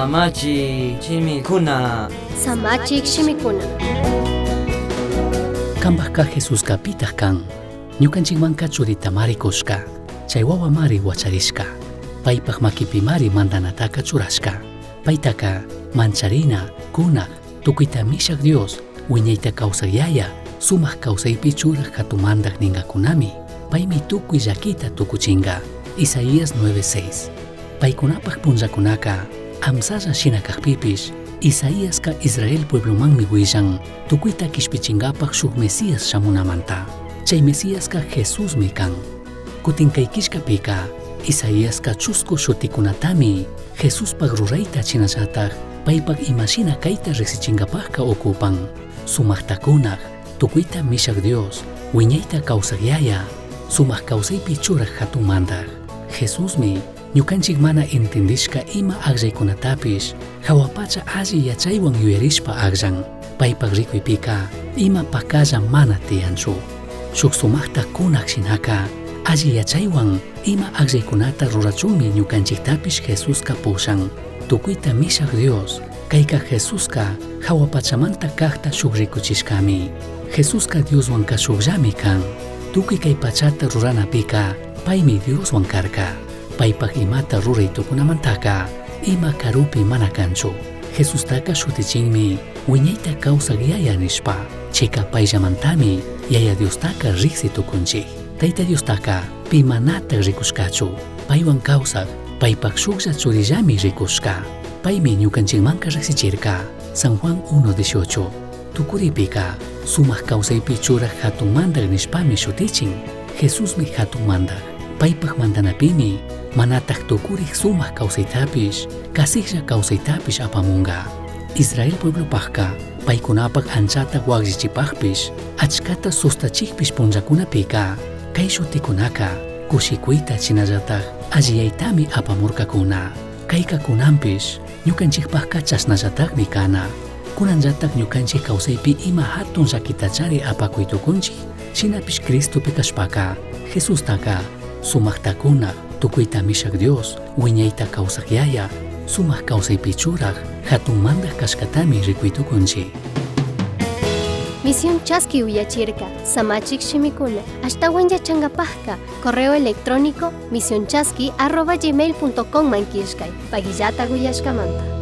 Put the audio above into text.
Samachi chimikuna. Samachik shimikuna. Kambajka Jesus kapitaq kan ñukanchikmanka churita mari kushka chay wawa mari wacharishka. Paypaq makipi mari mandanataka churashka. Paytaka mancharina kunaq tukuyta mishaq Dios wiñayta kawsaq yaya sumaq kawsaypi churaq hatumantaq ningakunami. Paymi tukuy llakita tukuchinga Isaías 9:6 paykunapaq punllakunaka amsalla shina kaqpipish Isaíasqa Israel pueblomanmi willan tukuyta kishpichinkapaq shuk Mesías shamunamanta chay Mesíasqa Jesusmi kan kutinkaykishkapika Isaíasqa chusku shutikunatami Jesuspaq rurayta chinallataq paypaq imashina kayta riqsichinkapaqqa ukupan sumaqtakunaq tukuyta mishaq Dios wiñayta kawsaq yaya sumaq kawsaypi churaq hatunmantaq Jesusmi ñukanchik mana entendishka ima aqllaykunatapish hawapacha alli yachaywan yuyarishpa aqllan paypaq rikuypika ima pakalla mana tiyanchu shuk sumaqta kunaq shinaka alli yachaywan ima aqllaykunata rurachunmi ñukanchiktapish Jesusqa pushan tukuyta mishaq Dios kayka Jesusqa hawapachamanta kaqta shuk rikuchishkami Jesusqa Dioswan kashukllami kan tukuy kay pachata ruranapika paymi Dioswan karka paypaq imata ruray tukunamantaka ima karupi mana kanchu Jesustaka shutichinmi wiñayta kawsaq yaya nishpa. Chayka payllamantami yaya Diostaka riqsi tukunchik tayta Diostaka pimanata rikushkachu paywan kawsaq paypaq shuklla churillami rikushka. Paymi ñukanchikmanka riqsichirka San Juan 1:18 tukuripika sumaq kawsaypi churaq hatunmantaq nishpami shutichin Jesusmi hatunmantaq paypaq mandanapimi manataq tukurik sumaq kawsaytapish tapis apa apamunqa israel pueblopaqqa paykunapaq anchataq waqllichipaqpish achkata sustachikpish punllakunapiqa kay shutikunaqa kushikuyta chinallataq allillaytami apamurqakuna kaykakunanpish ñuqanchikpaqqa chasnallataqmi kana. Kunanllatak ñuqanchik pi ima hatun llakitachari apakuytukunchik shinapish cristopi kashpaqa sumah takuna tukuyta mishaq Dios wiñayta kawsaq yaya sumaq kawsaypi churaq hatunmantaq kashkatami rikuytukunchik Misión Chasqui Uyachirka, Samachik Shimikuna, Ashtawan Yachangapajka, correo electrónico misionchasqui arroba gmail.com manquishkay, Pagillata Guyashkamanta.